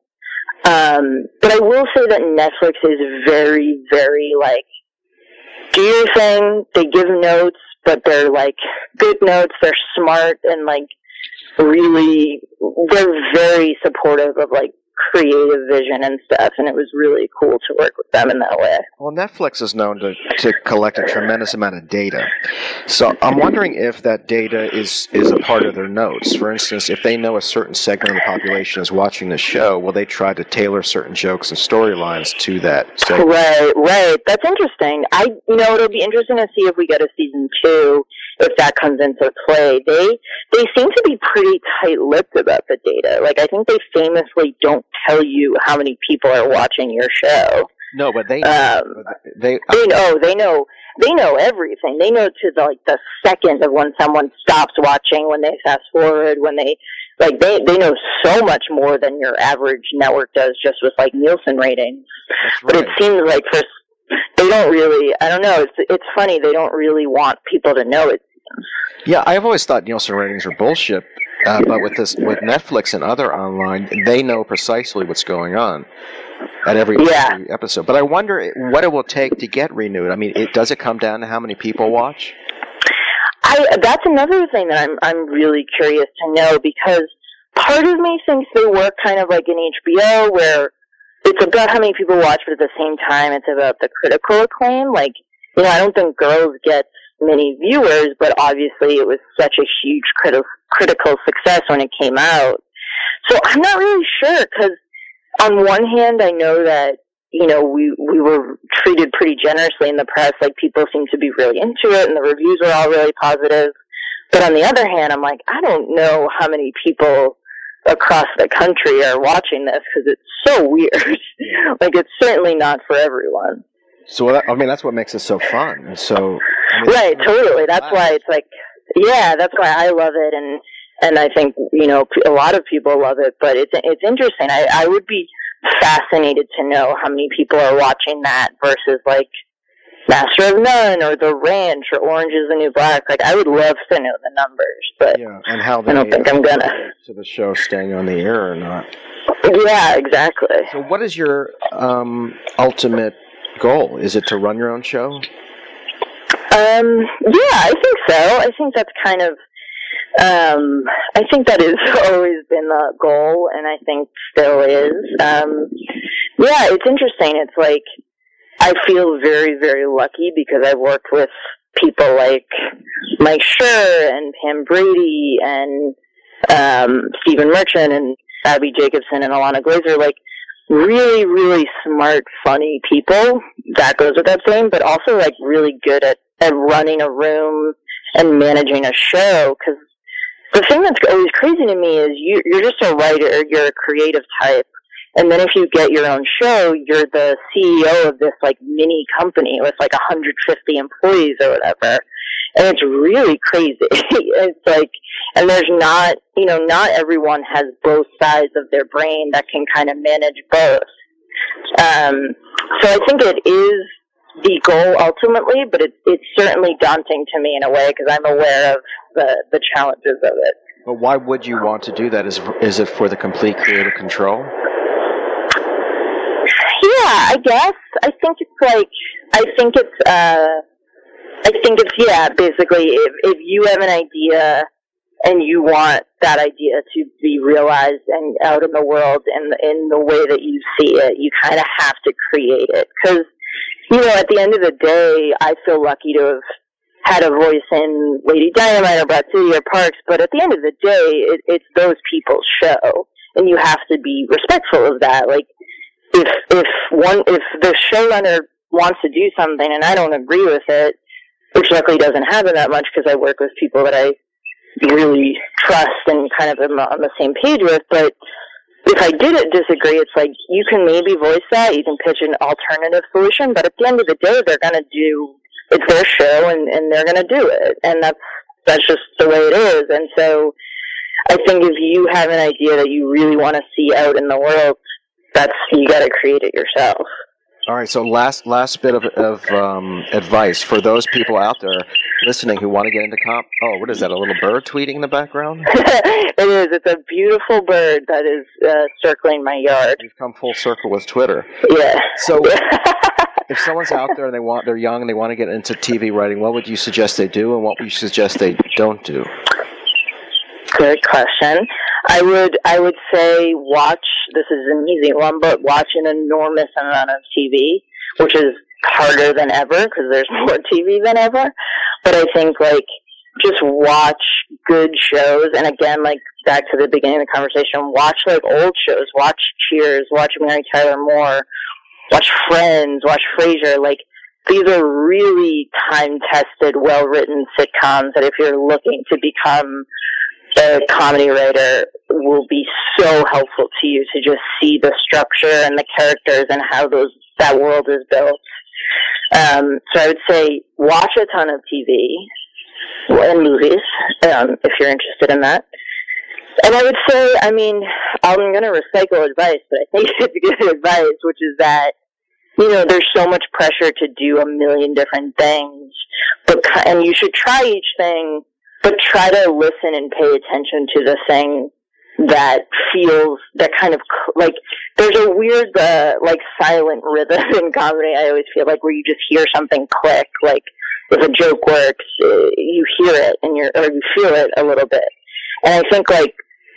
Um, but I will say that Netflix is very, very like, do your thing. They give notes, but they're like good notes. They're smart and like really, they're very supportive of like creative vision and stuff. And it was really cool to work with them in that way. Well, Netflix is known to, to collect a tremendous amount of data. So I'm wondering if that data is, is a part of their notes. For instance, if they know a certain segment of the population is watching the show, will they try to tailor certain jokes and storylines to that segment? Right, right. That's interesting. I, you know, it'll be interesting to see if we get a season two, if that comes into play. They, they seem to be pretty tight-lipped about the data. Like, I think they famously don't tell you how many people are watching your show. No, but they Um, they they know, they know, they know everything. They know to the, like the second of when someone stops watching, when they fast forward, when they, like, they, they know so much more than your average network does just with like Nielsen ratings. But it seems like for they don't really. I don't know. It's it's funny. They don't really want people to know it. Yeah, I've always thought Nielsen ratings are bullshit. Uh, but with this, with Netflix and other online, they know precisely what's going on at every, Yeah. every episode. But I wonder what it will take to get renewed. I mean, it, does it come down to how many people watch? I that's another thing that I'm I'm really curious to know because part of me thinks they work kind of like in HBO where it's about how many people watch, but at the same time it's about the critical acclaim. Like, you know, I don't think Girls gets many viewers, but obviously it was such a huge criti- critical success when it came out. So I'm not really sure because on one hand, I know that you know we we were treated pretty generously in the press. Like people seem to be really into it, and the reviews are all really positive. But on the other hand, I'm like, I don't know how many people across the country are watching this because it's so weird. like it's certainly not for everyone. So I mean, that's what makes it so fun. So I mean, Right, totally. That's why it's like, yeah, that's why I love it, and and I think you know a lot of people love it. But it's it's interesting. I I would be fascinated to know how many people are watching that versus like Master of None or The Ranch or Orange Is the New Black. Like I would love to know the numbers, but yeah, and how I don't they think I'm gonna. to the show staying on the air or not. Yeah, exactly. So, what is your um, ultimate goal? Is it to run your own show? Um, yeah, I think so. I think that's kind of, um, I think that has always been the goal, and I think still is. Um, yeah, it's interesting. It's like I feel very, very lucky because I've worked with people like Mike Schur and Pam Brady and um, Stephen Merchant and Abbi Jacobson and Ilana Glazer, like really, really smart, funny people. That goes with that saying, but also like really good at, at running a room and managing a show. Because the thing that's always crazy to me is you, you're just a writer, you're a creative type. And then if you get your own show, you're the CEO of this like mini company with like 150 employees or whatever. And it's really crazy. it's like, and there's not, you know, not everyone has both sides of their brain that can kind of manage both. Um, so I think it is the goal ultimately, but it, it's certainly daunting to me in a way because I'm aware of the, the challenges of it. But why would you want to do that? Is is it for the complete creative control? I guess. I think it's like I think it's uh I think it's yeah, basically if if you have an idea and you want that idea to be realized and out in the world in in the way that you see it, you kind of have to create it cuz you know, at the end of the day, I feel lucky to have had a voice in Lady Dynamite or Broad City or Parks, but at the end of the day, it, it's those people's show, and you have to be respectful of that. Like, if if one if the showrunner wants to do something and I don't agree with it, which luckily doesn't happen that much because I work with people that I really trust and kind of am on the same page with, but if I didn't disagree, it's like you can maybe voice that, you can pitch an alternative solution, but at the end of the day, they're going to do it's their show and, and they're going to do it, and that's that's just the way it is. And so, I think if you have an idea that you really want to see out in the world, that's you got to create it yourself. All right. So last last bit of, of um, advice for those people out there listening who want to get into comp. Oh, what is that? A little bird tweeting in the background? it is. It's a beautiful bird that is uh, circling my yard. You've come full circle with Twitter. Yeah. So, if someone's out there and they want they're young and they want to get into TV writing, what would you suggest they do, and what would you suggest they don't do? Good question. I would I would say watch. This is an easy one, but watch an enormous amount of TV, which is harder than ever because there's more TV than ever. But I think like just watch good shows, and again, like back to the beginning of the conversation, watch like old shows. Watch Cheers. Watch Mary Tyler Moore. Watch Friends. Watch Frasier. Like these are really time tested, well written sitcoms that if you're looking to become a comedy writer will be so helpful to you to just see the structure and the characters and how those that world is built. Um, so I would say watch a ton of TV and movies um, if you're interested in that. And I would say, I mean, I'm going to recycle advice, but I think it's good advice, which is that you know there's so much pressure to do a million different things, but and you should try each thing but try to listen and pay attention to the thing that feels that kind of like there's a weird uh, like silent rhythm in comedy. I always feel like where you just hear something click, like if a joke works, uh, you hear it and you're or you feel it a little bit. And I think like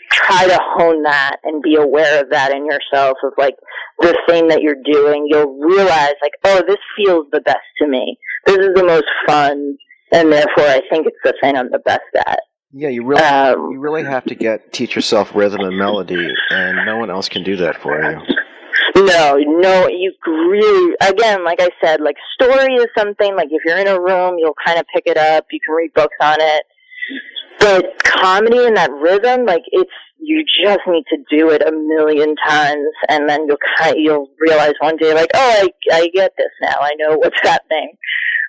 try to hone that and be aware of that in yourself of like the thing that you're doing. You'll realize like, oh, this feels the best to me. This is the most fun, and therefore I think it's the thing I'm the best at. Yeah, you really Um, you really have to get teach yourself rhythm and melody, and no one else can do that for you. No, no, you really, again, like I said, like story is something, like if you're in a room, you'll kind of pick it up, you can read books on it. But comedy and that rhythm, like it's, you just need to do it a million times and then you'll kind you'll realize one day like, oh, I, I get this now. I know what's happening.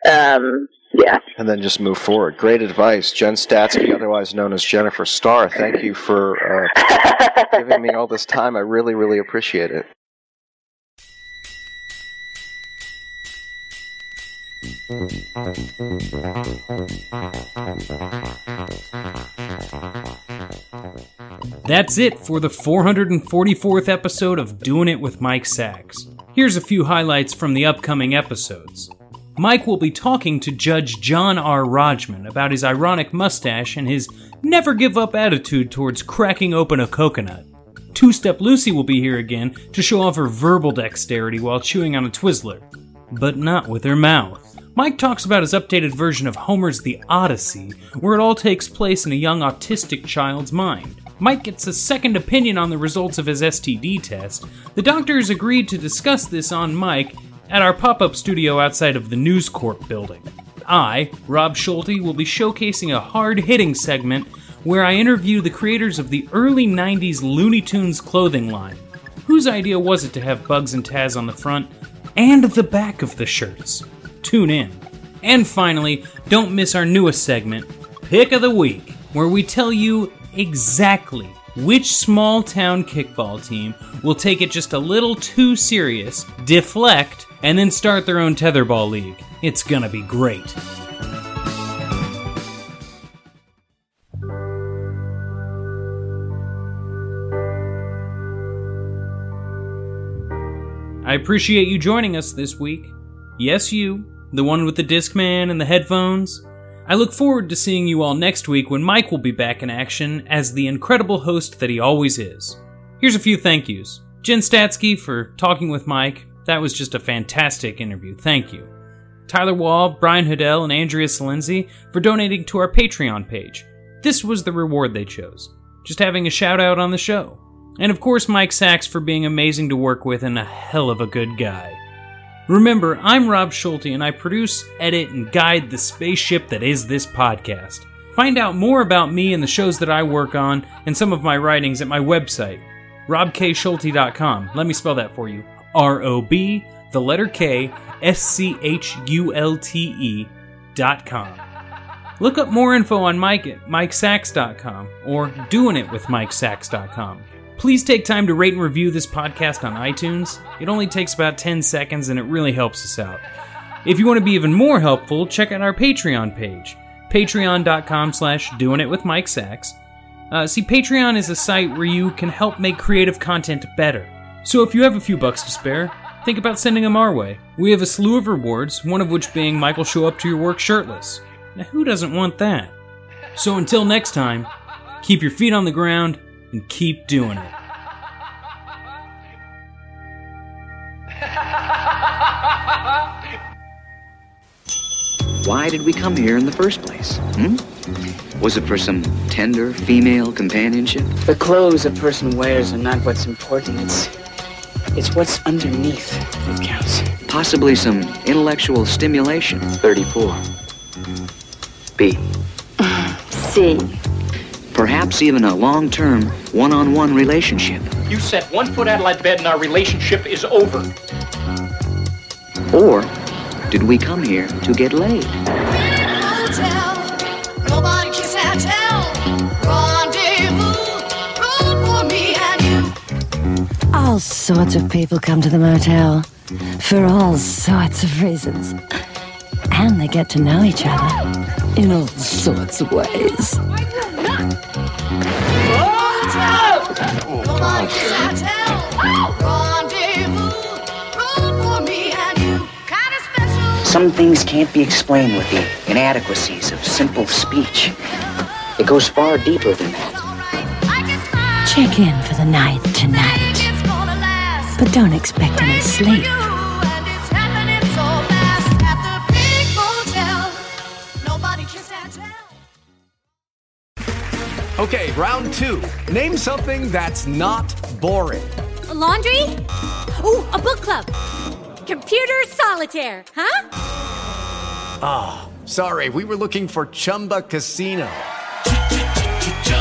Um, yeah. And then just move forward. Great advice, Jen Statsky, otherwise known as Jennifer Starr. Thank you for uh, giving me all this time. I really, really appreciate it. That's it for the 444th episode of Doing It with Mike Sacks. Here's a few highlights from the upcoming episodes. Mike will be talking to Judge John R. Rodgman about his ironic mustache and his never give up attitude towards cracking open a coconut. Two Step Lucy will be here again to show off her verbal dexterity while chewing on a Twizzler, but not with her mouth. Mike talks about his updated version of Homer's The Odyssey, where it all takes place in a young autistic child's mind. Mike gets a second opinion on the results of his STD test. The doctors agreed to discuss this on Mike at our pop up studio outside of the News Corp building. I, Rob Schulte, will be showcasing a hard hitting segment where I interview the creators of the early 90s Looney Tunes clothing line. Whose idea was it to have Bugs and Taz on the front and the back of the shirts? Tune in. And finally, don't miss our newest segment, Pick of the Week, where we tell you exactly which small town kickball team will take it just a little too serious, deflect, and then start their own tetherball league. It's gonna be great. I appreciate you joining us this week. Yes, you, the one with the Discman and the headphones. I look forward to seeing you all next week when Mike will be back in action as the incredible host that he always is. Here's a few thank yous. Jen Statsky for talking with Mike. That was just a fantastic interview. Thank you. Tyler Wall, Brian Hodell, and Andrea Salenzi for donating to our Patreon page. This was the reward they chose. Just having a shout out on the show. And of course, Mike Sacks for being amazing to work with and a hell of a good guy. Remember, I'm Rob Schulte and I produce, edit, and guide the spaceship that is this podcast. Find out more about me and the shows that I work on and some of my writings at my website, robkschulte.com. Let me spell that for you R O B, the letter K, S C H U L T E dot com. Look up more info on Mike at MikeSacks.com or doingitwithMikeSacks.com. Please take time to rate and review this podcast on iTunes. It only takes about 10 seconds and it really helps us out. If you want to be even more helpful, check out our Patreon page, patreon.com slash doingitwithmikesacks. Uh, see, Patreon is a site where you can help make creative content better. So if you have a few bucks to spare, think about sending them our way. We have a slew of rewards, one of which being Michael show up to your work shirtless. Now, who doesn't want that? So until next time, keep your feet on the ground and keep doing it. Why did we come here in the first place? Hmm? Was it for some tender female companionship? The clothes a person wears are not what's important. It's it's what's underneath that counts. Possibly some intellectual stimulation. 34. B. C. Perhaps even a long term, one on one relationship. You set one foot out of that bed and our relationship is over. Or did we come here to get laid? All sorts of people come to the motel for all sorts of reasons. And they get to know each other. in all sorts of ways. Nobody can tell. Rendezvous, room for me and you. Kind of special. Some things can't be explained with the inadequacies of simple speech. It goes far deeper than that. Check in for the night tonight. But don't expect any sleep. It's happening so fast at the big motel. Nobody can tell. Okay, round two. Name something that's not boring. A laundry? Ooh, a book club. Computer solitaire, huh? Ah, sorry, we were looking for Chumba Casino.